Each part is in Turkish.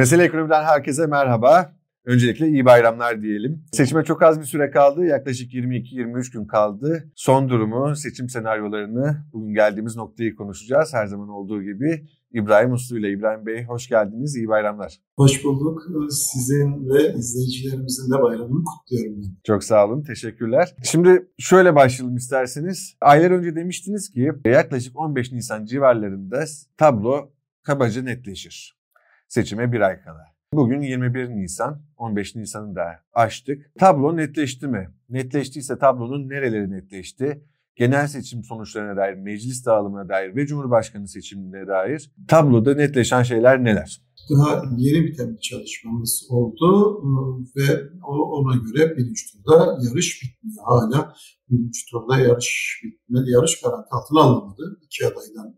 Mesele Ekonomi'den herkese merhaba. Öncelikle iyi bayramlar diyelim. Seçime çok az bir süre kaldı. Yaklaşık 22-23 gün kaldı. Son durumu, seçim senaryolarını, bugün geldiğimiz noktayı konuşacağız. Her zaman olduğu gibi İbrahim Uslu ile İbrahim Bey hoş geldiniz. İyi bayramlar. Hoş bulduk. Sizin ve izleyicilerimizin de bayramını kutluyorum ben. Çok sağ olun. Teşekkürler. Şimdi şöyle başlayalım isterseniz. Aylar önce demiştiniz ki yaklaşık 15 Nisan civarlarında tablo kabaca netleşir. Seçime bir ay kala. Bugün 21 Nisan, 15 Nisan'ı da açtık. Tablo netleşti mi? Netleştiyse tablonun nereleri netleşti? Genel seçim sonuçlarına dair, meclis dağılımına dair ve Cumhurbaşkanı seçimine dair tabloda netleşen şeyler neler? Daha yeni biten bir çalışmamız oldu ve ona göre birinci turda yarış bitmiyor. Hala birinci turda yarış bitmedi, yarış garanti altına alınmadı. İki adaydan,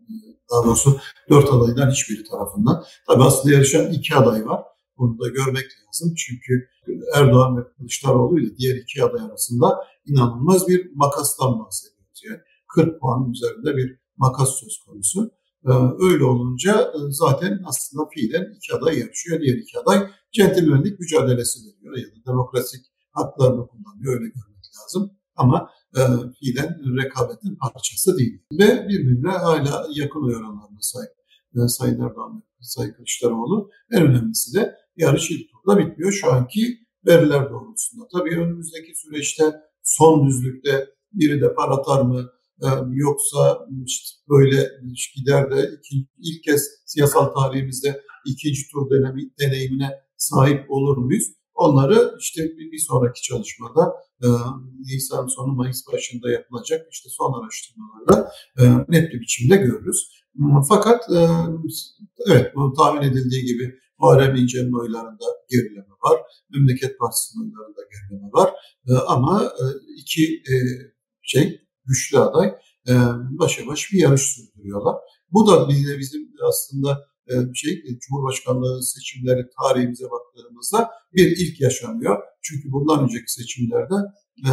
daha doğrusu dört adaydan hiçbiri tarafından. Tabii aslında yarışan iki aday var. Bunu da görmek lazım. Çünkü Erdoğan ve Kılıçdaroğlu ile diğer iki aday arasında inanılmaz bir makastan bahsediyoruz. Yani 40 puan üzerinde bir makas söz konusu. Ee, öyle olunca e, zaten aslında fiilen iki aday yarışıyor. Diğer iki aday centilmenlik mücadelesi veriyor ya da demokratik haklarını kullanıyor. Öyle görmek lazım. Ama e, fiilen rekabetin parçası değil. Ve birbirine hala yakın oranlarına sahip e, Sayın Erdoğan Sayın Kılıçdaroğlu. En önemlisi de yarış ilk turda bitmiyor şu anki veriler doğrultusunda. Tabii önümüzdeki süreçte son düzlükte biri de par atar mı yoksa işte böyle gider de iki, ilk kez siyasal tarihimizde ikinci tur deneyimi, deneyimine sahip olur muyuz? Onları işte bir, sonraki çalışmada e, Nisan sonu Mayıs başında yapılacak işte son araştırmalarda e, net bir biçimde görürüz. Fakat e, evet bu tahmin edildiği gibi Muharrem İnce'nin oylarında gerileme var. Memleket Partisi'nin oylarında gerileme var. Ama iki şey güçlü aday e, başa baş bir yarış sürdürüyorlar. Bu da bize bizim aslında e, şey Cumhurbaşkanlığı seçimleri tarihimize baktığımızda bir ilk yaşanıyor. Çünkü bundan önceki seçimlerde e,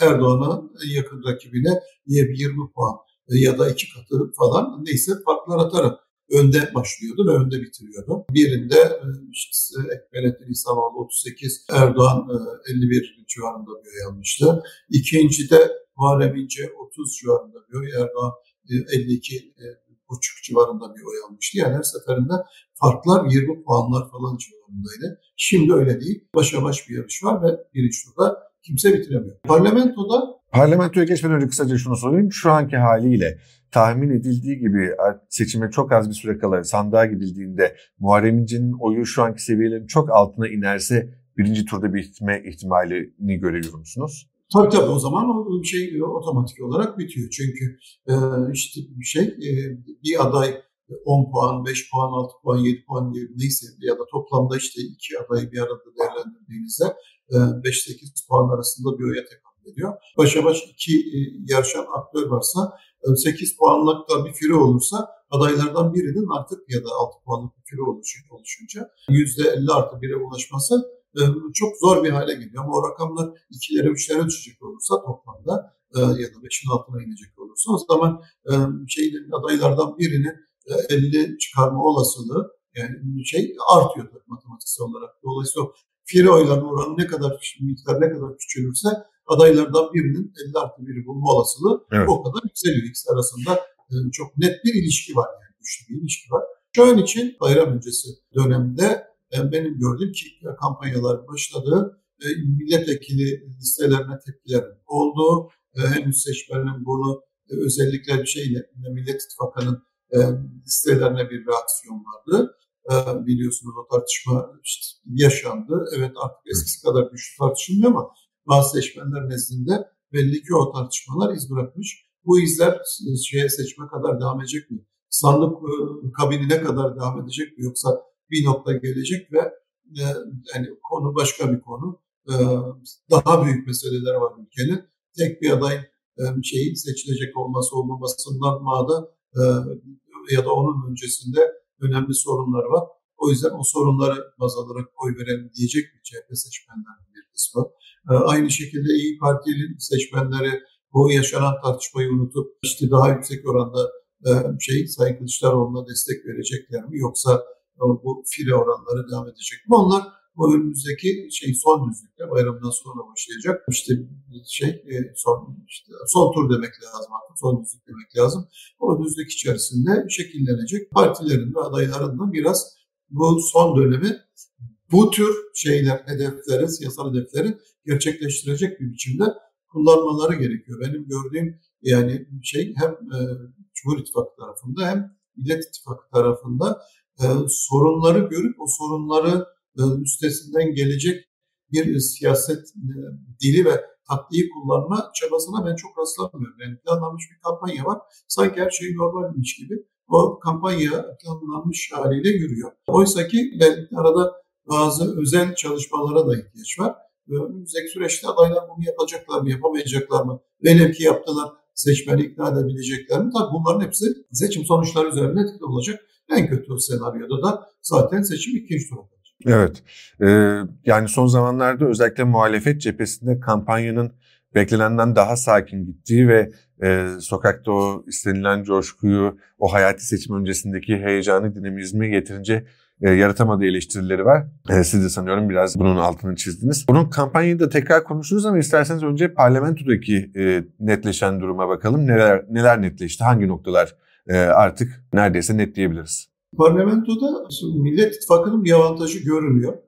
Erdoğan'ın yakın rakibine 20 puan e, ya da iki katı falan neyse farklar atarak önde başlıyordu ve önde bitiriyordu. Birinde e, işte Ekmelettin İhsanoğlu 38, Erdoğan 51 civarında bir oy almıştı. İkincide Muharrem İnce 30 civarında bir oy, Erdoğan 52 buçuk civarında bir oy almıştı. Yani her seferinde farklar 20 puanlar falan civarındaydı. Şimdi öyle değil. Başa baş bir yarış var ve birinci turda kimse bitiremiyor. Parlamentoda Parlamentoya geçmeden önce kısaca şunu sorayım. Şu anki haliyle tahmin edildiği gibi seçime çok az bir süre kala sandığa gidildiğinde Muharrem İnce'nin oyu şu anki seviyelerin çok altına inerse birinci turda bitme ihtimalini görüyor musunuz? Tabii tabii o zaman o şey otomatik olarak bitiyor. Çünkü e, işte bir şey e, bir aday 10 puan, 5 puan, 6 puan, 7 puan gibi neyse ya da toplamda işte iki adayı bir arada değerlendirdiğinizde 5-8 e, puan arasında bir oya tekabül ediyor. Başa baş iki e, yarışan aktör varsa 8 puanlık da bir fire olursa adaylardan birinin artık ya da 6 puanlık bir fire oluşunca %50 artı 1'e ulaşması e, çok zor bir hale geliyor. Ama o rakamlar ikilere, üçlere düşecek olursa toplamda e, ya da beşin altına inecek olursa o zaman e, şeyin adaylardan birinin 50 çıkarma olasılığı yani şey artıyor matematiksel olarak. Dolayısıyla fire oyların oranı ne kadar miktar ne kadar küçülürse adaylardan birinin 50 artı biri bulma olasılığı evet. o kadar yükseliyor. İkisi arasında çok net bir ilişki var yani güçlü bir ilişki var. Şu an için bayram öncesi dönemde benim gördüğüm ki kampanyalar başladı. E, milletvekili listelerine tepkilerin olduğu, e, henüz seçmenin bunu e, özellikle bir şeyle Millet İttifakı'nın listelerine bir reaksiyon vardı. Biliyorsunuz o tartışma yaşandı. Evet artık eskisi kadar güçlü tartışılmıyor ama bazı seçmenler nezdinde belli ki o tartışmalar iz bırakmış. Bu izler şeye seçme kadar devam edecek mi? Sandık kabinine kadar devam edecek mi? Yoksa bir nokta gelecek ve e, yani konu başka bir konu. E, daha büyük meseleler var ülkenin. Tek bir aday e, şeyin seçilecek olması olmamasından mağda e, ya da onun öncesinde önemli sorunlar var. O yüzden o sorunları baz alarak oy verelim diyecek mi CHP seçmenlerinin bir kısmı. E, aynı şekilde İyi Parti'nin seçmenleri bu yaşanan tartışmayı unutup işte daha yüksek oranda e, şey Sayın Kılıçdaroğlu'na destek verecekler mi? Yoksa bu fire oranları devam edecek mi? Onlar bu önümüzdeki şey son düzlükte bayramdan sonra başlayacak. İşte şey e, son işte son tur demek lazım artık. Son düzlük demek lazım. O düzlük içerisinde şekillenecek. Partilerin ve adayların da biraz bu son dönemi bu tür şeyler, hedefleri, siyasal hedefleri gerçekleştirecek bir biçimde kullanmaları gerekiyor. Benim gördüğüm yani şey hem e, Cumhur İttifakı tarafında hem Millet İttifakı tarafında sorunları görüp o sorunları e, üstesinden gelecek bir siyaset e, dili ve taktiği kullanma çabasına ben çok rastlamıyorum. Yani planlanmış bir kampanya var. Sanki her şey normalmiş gibi o kampanya planlanmış haliyle yürüyor. Oysa ki arada bazı özel çalışmalara da ihtiyaç var. Önümüzdeki süreçte adaylar bunu yapacaklar mı, yapamayacaklar mı? Velev ki yaptılar, seçmeni ikna edebilecekler mi? Tabii bunların hepsi seçim sonuçları üzerinde etkili olacak. En kötü senaryoda da zaten seçim ikinci tura kalacak. Evet. Ee, yani son zamanlarda özellikle muhalefet cephesinde kampanyanın beklenenden daha sakin gittiği ve e, sokakta o istenilen coşkuyu, o hayati seçim öncesindeki heyecanı, dinamizmi getirince e, yaratamadığı eleştirileri var. E, siz de sanıyorum biraz bunun altını çizdiniz. Bunun kampanyayı da tekrar konuşuruz ama isterseniz önce parlamentodaki e, netleşen duruma bakalım. Neler neler netleşti? Hangi noktalar artık neredeyse netleyebiliriz? Parlamentoda Millet İttifakı'nın bir avantajı görünüyor.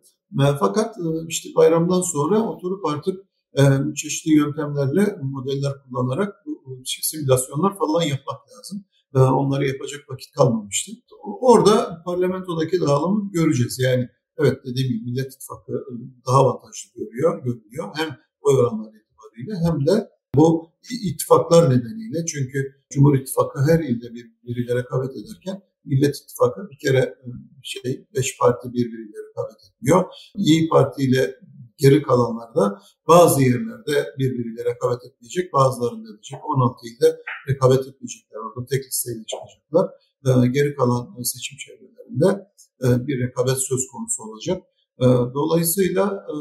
E, fakat e, işte bayramdan sonra oturup artık e, çeşitli yöntemlerle, modeller kullanarak bu simülasyonlar falan yapmak lazım. Onları yapacak vakit kalmamıştı. Orada parlamentodaki dağılımı göreceğiz. Yani evet dediğim gibi Millet İttifakı daha avantajlı görüyor, görünüyor. Hem oy oranları itibariyle hem de bu ittifaklar nedeniyle çünkü Cumhur İttifakı her ilde birbiriyle rekabet ederken Millet İttifakı bir kere şey beş parti birbiriyle rekabet etmiyor. İyi Parti ile geri kalanlarda bazı yerlerde birbiriyle rekabet etmeyecek, bazılarında edecek. 16 ilde rekabet etmeyecekler. Orada tek listeyle çıkacaklar. Ee, geri kalan seçim çevrelerinde e, bir rekabet söz konusu olacak. Dolayısıyla e,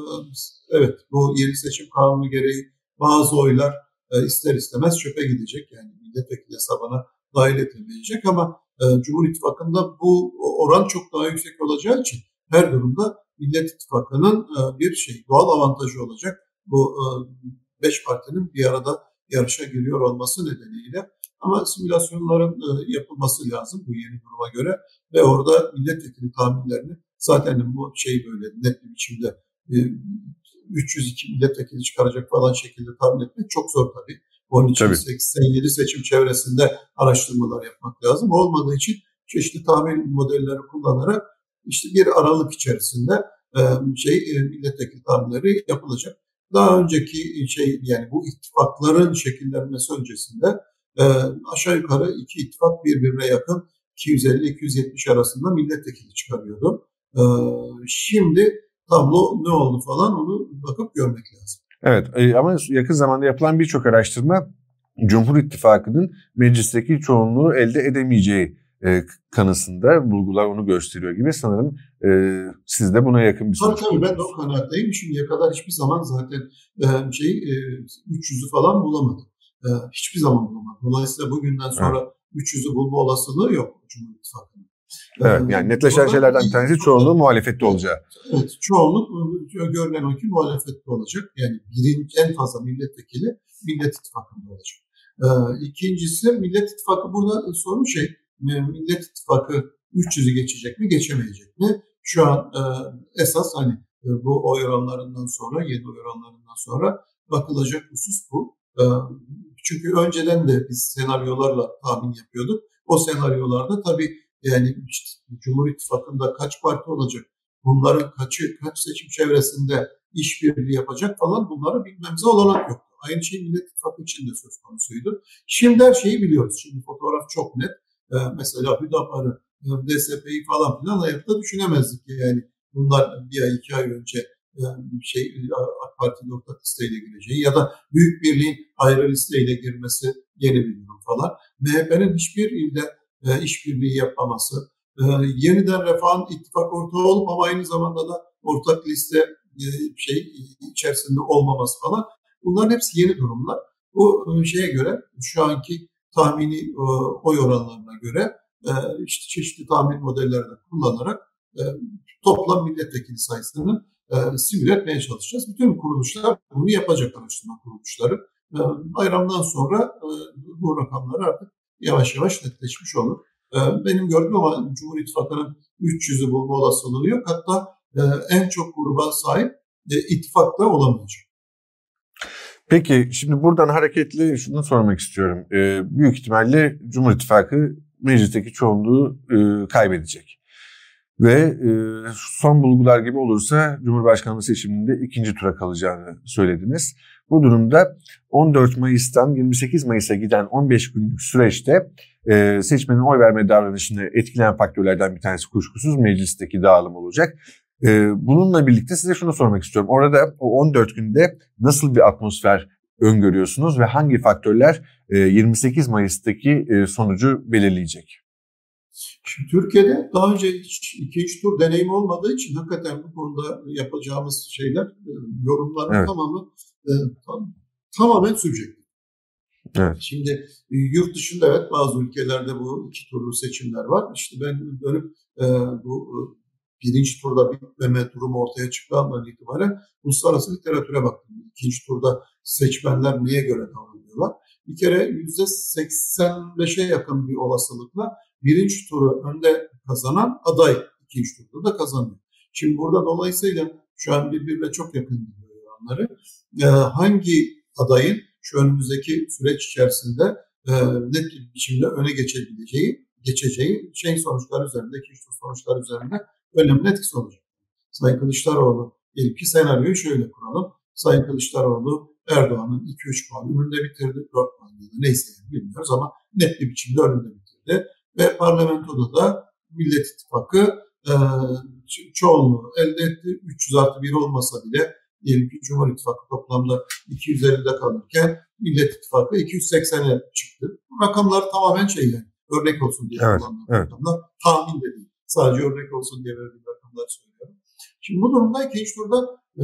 evet bu yeni seçim kanunu gereği bazı oylar e, ister istemez çöpe gidecek. Yani milletvekili hesabına dahil edilemeyecek ama Cumhur İttifakı'nda bu oran çok daha yüksek olacağı için her durumda Millet İttifakı'nın e, bir şey doğal avantajı olacak. Bu e, beş partinin bir arada yarışa giriyor olması nedeniyle. Ama simülasyonların e, yapılması lazım bu yeni duruma göre ve orada milletvekili tahminlerini zaten bu şey böyle net bir biçimde 302 milletvekili çıkaracak falan şekilde tahmin etmek çok zor tabii. Onun için tabii. 87 seçim çevresinde araştırmalar yapmak lazım. Olmadığı için çeşitli tahmin modelleri kullanarak işte bir aralık içerisinde e, şey e, milletvekili tahminleri yapılacak. Daha önceki şey yani bu ittifakların şekillenmesi öncesinde e, aşağı yukarı iki ittifak birbirine yakın 250-270 arasında milletvekili çıkarıyordu. E, şimdi tablo ne oldu falan onu bakıp görmek lazım. Evet ama yakın zamanda yapılan birçok araştırma Cumhur İttifakı'nın meclisteki çoğunluğu elde edemeyeceği e, kanısında bulgular onu gösteriyor gibi sanırım e, siz de buna yakın bir sonuç. Tabii tabii ben de o kanaatteyim. Şimdiye kadar hiçbir zaman zaten e, şey e, 300'ü falan bulamadı. E, hiçbir zaman bulamadı. Dolayısıyla bugünden sonra evet. 300'ü bulma olasılığı yok Cumhur İttifakı'nın. Evet yani netleşen şeylerden bir tanesi çoğunluğu muhalefette olacağı. Evet çoğunluk görünen o ki muhalefette olacak. Yani birinci en fazla milletvekili Millet İttifakı'nda olacak. Ee, ikincisi Millet İttifakı burada sorun şey Millet İttifakı 300'ü geçecek mi, geçemeyecek mi? Şu an e, esas hani e, bu oy oranlarından sonra, 7 oy oranlarından sonra bakılacak husus bu. E, çünkü önceden de biz senaryolarla tahmin yapıyorduk. O senaryolarda tabii yani Cumhur İttifakı'nda kaç parti olacak, bunların kaçı kaç seçim çevresinde işbirliği yapacak falan bunları bilmemize olanak yok. Aynı şey Millet İttifakı için de söz konusuydu. Şimdi her şeyi biliyoruz. Şimdi fotoğraf çok net. Ee, mesela Hüdapar'ı, e, DSP'yi falan filan hayatta düşünemezdik. Yani bunlar bir ay, iki ay önce e, şey AK Parti'nin ortak listeyle gireceği ya da Büyük Birliğin ayrı listeyle girmesi yeni bir durum falan. MHP'nin hiçbir ilde e, işbirliği yapmaması, yeniden Refah'ın ittifak ortağı olup ama aynı zamanda da ortak liste şey içerisinde olmaması falan. Bunların hepsi yeni durumlar. Bu şeye göre şu anki tahmini e, oy oranlarına göre e, işte çeşitli tahmin modellerini kullanarak e, toplam milletvekili sayısını e, simüle etmeye çalışacağız. Bütün kuruluşlar bunu yapacak araştırma kuruluşları. E, bayramdan sonra e, bu rakamlar artık yavaş yavaş netleşmiş olur. E, benim gördüğüm ama Cumhur İttifakı'nın 300'ü bulma olasılığı yok. Hatta e, en çok gruba sahip e, ittifakta olamayacak. Peki şimdi buradan hareketli şunu sormak istiyorum. Ee, büyük ihtimalle Cumhur İttifakı meclisteki çoğunluğu e, kaybedecek. Ve son bulgular gibi olursa Cumhurbaşkanlığı seçiminde ikinci tura kalacağını söylediniz. Bu durumda 14 Mayıs'tan 28 Mayıs'a giden 15 günlük süreçte e, seçmenin oy verme davranışını etkileyen faktörlerden bir tanesi kuşkusuz meclisteki dağılım olacak. E, bununla birlikte size şunu sormak istiyorum. Orada o 14 günde nasıl bir atmosfer öngörüyorsunuz ve hangi faktörler 28 Mayıs'taki sonucu belirleyecek? Şimdi Türkiye'de daha önce hiç ikinci tur deneyimi olmadığı için hakikaten bu konuda yapacağımız şeyler, yorumların evet. tamamı tam, tamamen sübjektif. Evet. Şimdi yurt dışında evet bazı ülkelerde bu iki turlu seçimler var. İşte ben dönüp bu birinci turda bitmeme durumu ortaya çıktığı andan itibaren uluslararası literatüre baktım. İkinci turda seçmenler neye göre davranıyorlar? Bir kere yüzde 85'e yakın bir olasılıkla birinci turu önde kazanan aday ikinci turda da kazanıyor. Şimdi burada dolayısıyla şu an birbirine çok yakın gidiyor oranları. Ee, hangi adayın şu önümüzdeki süreç içerisinde e, net bir biçimde öne geçebileceği, geçeceği şey sonuçlar üzerinde, tur sonuçlar üzerinde önemli etkisi olacak. Sayın Kılıçdaroğlu diyelim ki senaryoyu şöyle kuralım. Sayın Kılıçdaroğlu Erdoğan'ın 2-3 puan önünde bitirdi, 4 puan ya neyse bilmiyoruz ama net bir biçimde önünde bitirdi. Ve parlamentoda da Millet İttifakı e, çoğunluğu elde etti. 300 artı 1 olmasa bile diyelim ki Cumhur İttifakı toplamda 250'de kalırken Millet İttifakı 280'e çıktı. Bu rakamlar tamamen şey yani örnek olsun diye evet, kullanılan evet. rakamlar. Tahmin de değil. Sadece örnek olsun diye verdiğim rakamlar söylüyorum. Şimdi bu durumda ikinci turda e,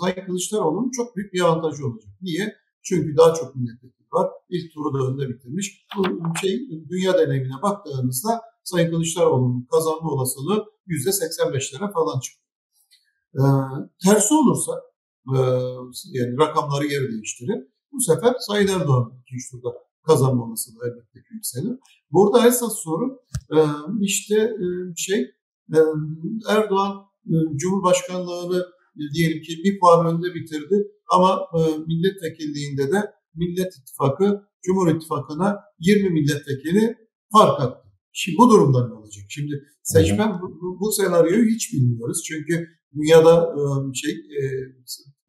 Sayın Kılıçdaroğlu'nun çok büyük bir avantajı olacak. Niye? Çünkü daha çok milletvekili var. İlk turu da önde bitirmiş. Bu şey dünya deneyimine baktığımızda Sayın Kılıçdaroğlu'nun kazanma olasılığı yüzde 85'lere falan çıkıyor. E, tersi olursa e, yani rakamları geri değiştirir. Bu sefer Sayın Erdoğan ikinci turda kazanma olasılığı elbette yükselir. Burada esas sorun e, işte e, şey e, Erdoğan Cumhurbaşkanlığını diyelim ki bir puan önde bitirdi ama milletvekilliğinde de Millet İttifakı Cumhur İttifakı'na 20 milletvekili fark attı. Şimdi bu durumda ne olacak? Şimdi seçmen bu, bu senaryoyu hiç bilmiyoruz. Çünkü dünyada şey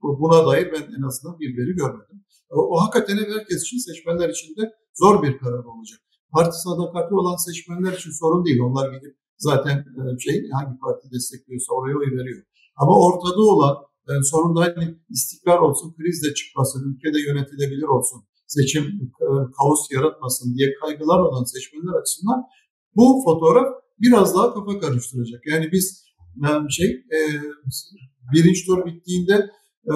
buna dair ben en azından bir veri görmedim. O, hakikaten herkes için seçmenler için de zor bir karar olacak. Parti sadakatli olan seçmenler için sorun değil. Onlar gidip zaten e, şey hangi parti destekliyorsa oraya oy veriyor. Ama ortada olan yani e, sonunda hani istikrar olsun, kriz de çıkmasın, ülkede yönetilebilir olsun, seçim e, kaos yaratmasın diye kaygılar olan seçmenler açısından bu fotoğraf biraz daha kafa karıştıracak. Yani biz şey e, birinci tur bittiğinde e,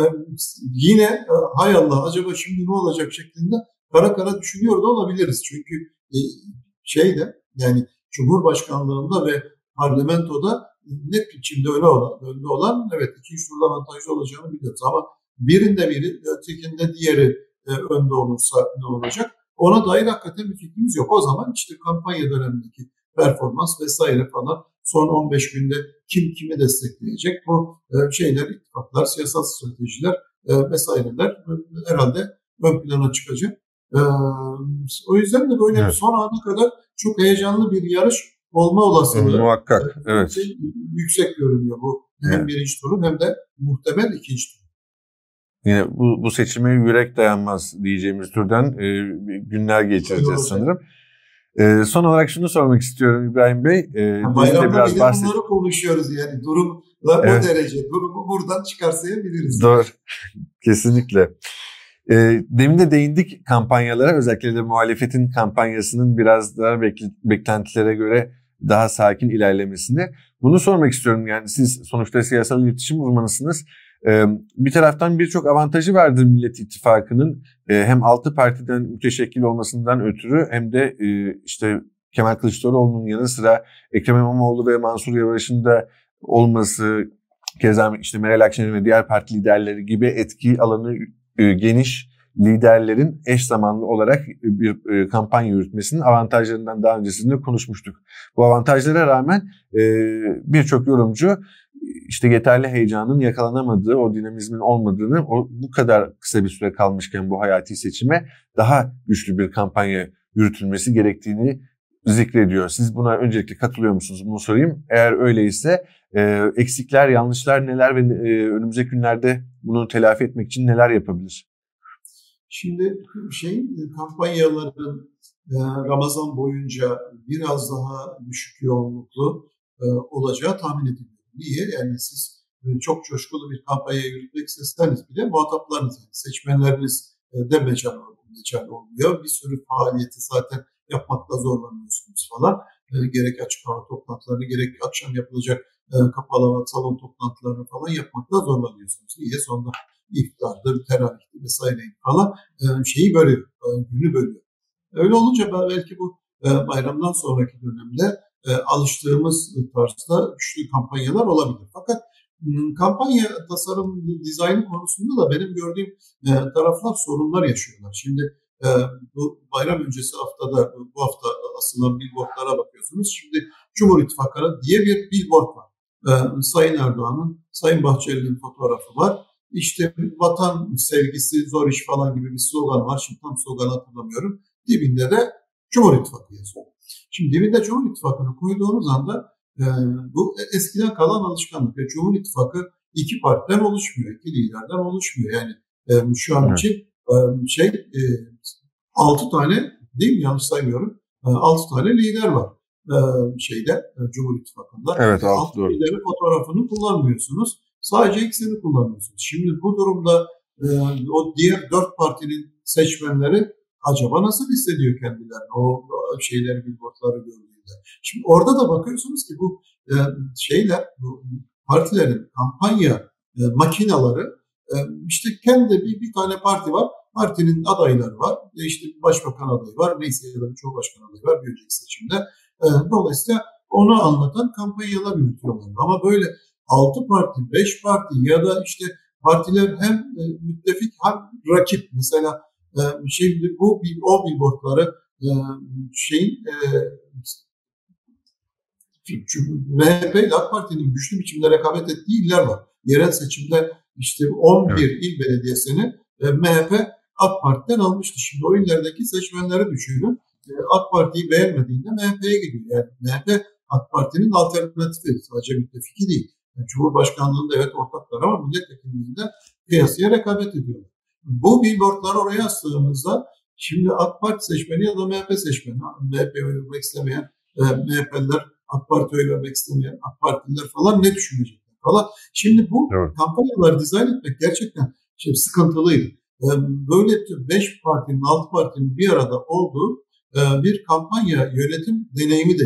yine e, hay Allah acaba şimdi ne olacak şeklinde kara kara düşünüyor da olabiliriz. Çünkü e, şeyde yani Cumhurbaşkanlığında ve parlamentoda net biçimde öne olan, önde olan evet iki üç turda avantajlı olacağını biliyoruz ama birinde biri ötekinde diğeri önde olursa ne olacak? Ona dair hakikaten bir fikrimiz yok. O zaman işte kampanya dönemindeki performans vesaire falan son 15 günde kim kimi destekleyecek bu e, şeyler, ittifaklar, siyasal stratejiler e, vesaireler e, herhalde ön plana çıkacak. O yüzden de böyle evet. son ana kadar çok heyecanlı bir yarış olma olasılığı muhakkak evet. Şey, yüksek görünüyor bu hem evet. birinci turun hem de muhtemel ikinci tur. Yine bu, bu seçime yürek dayanmaz diyeceğimiz türden e, günler geçireceğiz sanırım. E, son olarak şunu sormak istiyorum İbrahim Bey. E, Bayramda biraz bile bahset... bunları konuşuyoruz yani durumla evet. o derece. Durumu buradan çıkarsayabiliriz. Doğru. Kesinlikle. E, demin de değindik kampanyalara özellikle de muhalefetin kampanyasının biraz daha beklentilere göre daha sakin ilerlemesine. Bunu sormak istiyorum yani siz sonuçta siyasal iletişim uzmanısınız. Ee, bir taraftan birçok avantajı vardır Millet İttifakı'nın hem altı partiden müteşekkil olmasından ötürü hem de işte Kemal Kılıçdaroğlu'nun yanı sıra Ekrem İmamoğlu ve Mansur Yavaş'ın da olması, keza işte Meral Akşener ve diğer parti liderleri gibi etki alanı e, geniş liderlerin eş zamanlı olarak bir e, kampanya yürütmesinin avantajlarından daha öncesinde konuşmuştuk. Bu avantajlara rağmen e, birçok yorumcu işte yeterli heyecanın yakalanamadığı, o dinamizmin olmadığını, o bu kadar kısa bir süre kalmışken bu hayati seçime daha güçlü bir kampanya yürütülmesi gerektiğini zikrediyor. Siz buna öncelikle katılıyor musunuz? Bunu sorayım. Eğer öyleyse e, eksikler, yanlışlar neler ve e, önümüzdeki günlerde bunu telafi etmek için neler yapabilir? Şimdi şey kampanyaların e, Ramazan boyunca biraz daha düşük yoğunluklu e, olacağı tahmin ediliyor. Niye? Yani siz e, çok coşkulu bir kampanya yürütmek isteseniz bile muhataplarınız, yani seçmenleriniz de mecal, mecal olmuyor. Bir sürü faaliyeti zaten yapmakta zorlanıyorsunuz falan. Gerek açık hava toplantılarını, gerek akşam yapılacak kapalı hava salon toplantılarını falan yapmakta zorlanıyorsunuz. Niye? Sonunda iftardır, teravihtir vesaire falan e, şeyi bölüyor, e, günü bölüyor. Öyle olunca belki bu e, bayramdan sonraki dönemde alıştığımız tarzda güçlü kampanyalar olabilir. Fakat kampanya tasarım dizayn konusunda da benim gördüğüm taraflar sorunlar yaşıyorlar. Şimdi bu bayram öncesi haftada bu hafta asılan billboardlara bakıyorsunuz. Şimdi Cumhur İttifakı'na diye bir billboard var. Sayın Erdoğan'ın, Sayın Bahçeli'nin fotoğrafı var işte vatan sevgisi, zor iş falan gibi bir slogan var. Şimdi tam sloganı hatırlamıyorum. Dibinde de Cumhur İttifakı yazıyor. Şimdi dibinde Cumhur İttifakı'nı koyduğunuz anda e, bu eskiden kalan alışkanlık. Ve Cumhur İttifakı iki partiden oluşmuyor, iki liderden oluşmuyor. Yani e, şu an için e, şey e, altı tane değil mi yanlış saymıyorum. E, altı tane lider var e, şeyde e, Cumhur İttifakı'nda. Evet altı, altı doğru. liderin fotoğrafını kullanmıyorsunuz. Sadece ikisini kullanıyorsunuz. Şimdi bu durumda e, o diğer dört partinin seçmenleri acaba nasıl hissediyor kendilerini o şeyleri, billboardları gördüğünde. Şimdi orada da bakıyorsunuz ki bu e, şeyler, bu partilerin kampanya e, makinaları e, işte kendi bir, bir tane parti var. Partinin adayları var. İşte başbakan adayı var. Neyse ya da bir cumhurbaşkanı adayı var bir önceki seçimde. Dolayısıyla onu anlatan kampanyalar yürütüyorlar. Ama böyle 6 parti, 5 parti ya da işte partiler hem müttefik hem rakip. Mesela şimdi bu o billboardları e, şeyin MHP ile AK Parti'nin güçlü biçimde rekabet ettiği iller var. Yerel seçimde işte 11 evet. il belediyesini MHP AK Parti'den almıştı. Şimdi o illerdeki seçmenleri düşünün. AK Parti'yi beğenmediğinde MHP'ye gidiyor. Yani MHP AK Parti'nin alternatifi. Sadece müttefiki değil. Cumhurbaşkanlığında evet ortaklar ama milletvekilliğinde kıyasıya rekabet ediyorlar. Bu billboardlar oraya astığımızda şimdi AK Parti seçmeni ya da MHP seçmeni, MHP oy vermek istemeyen e, MHP'liler, AK Parti oy vermek istemeyen AK Partililer falan ne düşünecekler falan. Şimdi bu evet. kampanyaları dizayn etmek gerçekten şey, sıkıntılıydı. E, böyle beş partinin, altı partinin bir arada olduğu e, bir kampanya yönetim deneyimi de.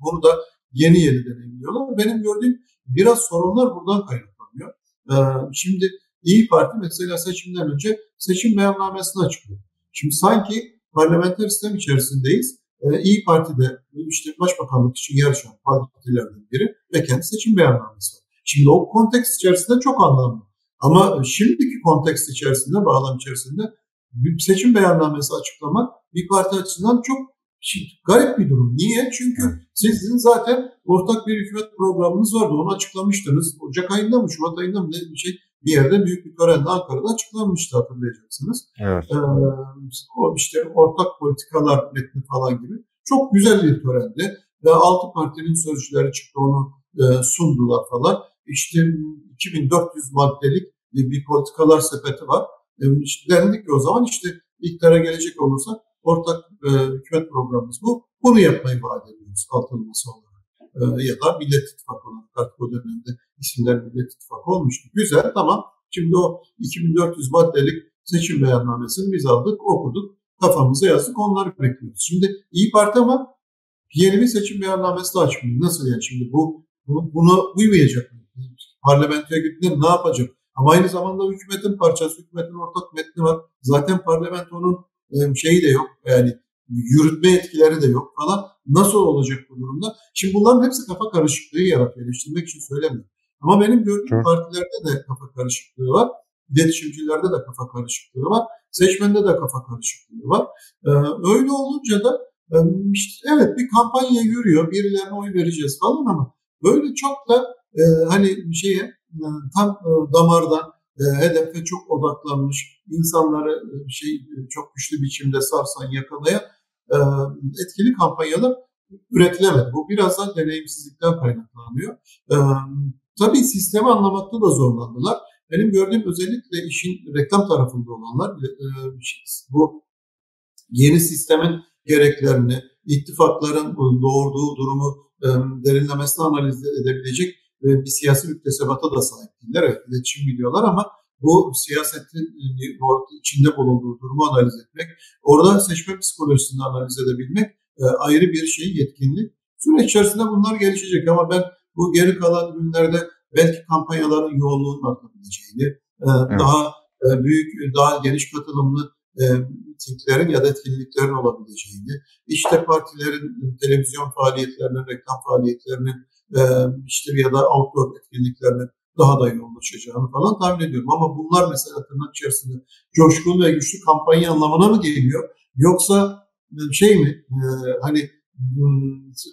Bunu da yeni yeni deneyimliyorlar. Benim gördüğüm biraz sorunlar buradan kaynaklanıyor. Ee, şimdi İyi Parti mesela seçimden önce seçim beyannamesini açıklıyor. Şimdi sanki parlamenter sistem içerisindeyiz. Ee, İyi Parti'de işte başbakanlık için yarışan partilerden biri ve kendi seçim beyannamesi var. Şimdi o konteks içerisinde çok anlamlı. Ama şimdiki konteks içerisinde, bağlam içerisinde bir seçim beyannamesi açıklamak bir parti açısından çok garip bir durum. Niye? Çünkü sizin zaten ortak bir hükümet programınız vardı. Onu açıklamıştınız. Ocak ayında mı, Şubat ayında mı ne bir şey bir yerde büyük bir törenle Ankara'da açıklanmıştı hatırlayacaksınız. Evet. Ee, o işte ortak politikalar metni falan gibi. Çok güzel bir törendi. Ve altı partinin sözcüleri çıktı onu e, sundular falan. İşte 2400 maddelik bir, bir politikalar sepeti var. E, işte denildik ki o zaman işte iktidara gelecek olursak ortak e, hükümet programımız bu. Bunu yapmayı vaat ediyoruz altınması olarak. E, ya da Millet İttifakı olarak artık o dönemde isimler Millet İttifakı olmuştu. Güzel tamam. Şimdi o 2400 maddelik seçim beyannamesini biz aldık, okuduk, kafamıza yazdık, onları bekliyoruz. Şimdi İyi Parti ama yeni bir seçim beyannamesi de açmıyor. Nasıl yani şimdi bu, bu buna uymayacak mı? Parlamentoya gittiğinde ne yapacak? Ama aynı zamanda hükümetin parçası, hükümetin ortak metni var. Zaten parlamentonun şeyi de yok. Yani yürütme etkileri de yok falan. Nasıl olacak bu durumda? Şimdi bunların hepsi kafa karışıklığı yaratıyor. Eleştirmek için söylemiyorum. Ama benim gördüğüm partilerde de kafa karışıklığı var. İletişimcilerde de kafa karışıklığı var. Seçmende de kafa karışıklığı var. Ee, öyle olunca da e, işte, evet bir kampanya yürüyor. Birilerine oy vereceğiz falan ama böyle çok da e, hani şeye e, tam e, damardan e, hedefe çok odaklanmış insanları e, şey e, çok güçlü biçimde sarsan yakalayan e, etkili kampanyalar üretilemedi. Bu biraz da deneyimsizlikten kaynaklanıyor. E, tabii sistemi anlamakta da zorlandılar. Benim gördüğüm özellikle işin reklam tarafında olanlar e, bu yeni sistemin gereklerini, ittifakların doğurduğu durumu derinlemesine analiz edebilecek bir siyasi müktesebata da sahip değiller. Evet, iletişim biliyorlar ama bu siyasetin e, içinde bulunduğu durumu analiz etmek, orada seçme psikolojisini analiz edebilmek e, ayrı bir şey, yetkinlik. Süreç içerisinde bunlar gelişecek ama ben bu geri kalan günlerde belki kampanyaların yoğunluğunun artabileceğini, e, evet. daha büyük, daha geniş katılımlı mitinglerin ya da etkinliklerin olabileceğini, işte partilerin televizyon faaliyetlerinin, reklam faaliyetlerinin işte ya da outdoor etkinliklerinin daha da yoğunlaşacağını falan tahmin ediyorum. Ama bunlar mesela tırnak içerisinde coşkun ve güçlü kampanya anlamına mı geliyor? Yoksa şey mi hani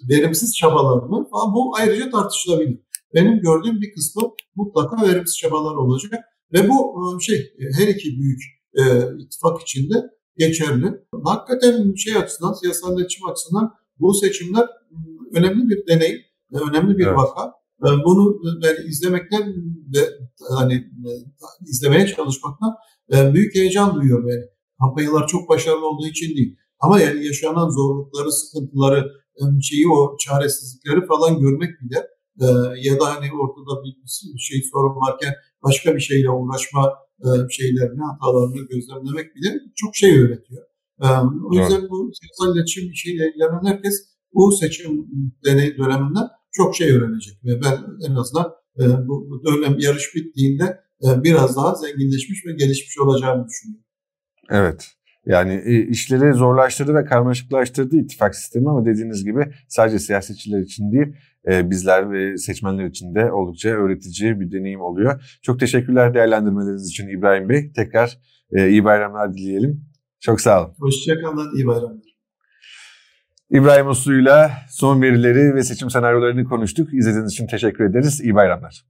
verimsiz çabalar mı falan bu ayrıca tartışılabilir. Benim gördüğüm bir kısmı mutlaka verimsiz çabalar olacak ve bu şey her iki büyük e, ittifak içinde geçerli. Hakikaten şey açısından, siyasal iletişim açısından bu seçimler önemli bir deney, önemli bir evet. vaka. Bunu ben izlemekten ve hani izlemeye çalışmaktan büyük heyecan duyuyorum yani. Kampanyalar çok başarılı olduğu için değil. Ama yani yaşanan zorlukları, sıkıntıları, şeyi o çaresizlikleri falan görmek bile ya da hani ortada bir şey sorun varken başka bir şeyle uğraşma şeylerini, hatalarını gözlemlemek bile çok şey öğretiyor. O yüzden bu siyasal iletişim işiyle ilgilenen herkes bu seçim deney döneminden çok şey öğrenecek ve ben en azından e, bu, bu dönem yarış bittiğinde e, biraz daha zenginleşmiş ve gelişmiş olacağını düşünüyorum. Evet. Yani e, işleri zorlaştırdı ve karmaşıklaştırdı ittifak sistemi ama dediğiniz gibi sadece siyasetçiler için değil e, bizler ve seçmenler için de oldukça öğretici bir deneyim oluyor. Çok teşekkürler değerlendirmeleriniz için İbrahim Bey. Tekrar e, iyi bayramlar dileyelim. Çok sağ olun. Hoşçakalın, iyi bayramlar. İbrahim Uslu'yla son verileri ve seçim senaryolarını konuştuk. İzlediğiniz için teşekkür ederiz. İyi bayramlar.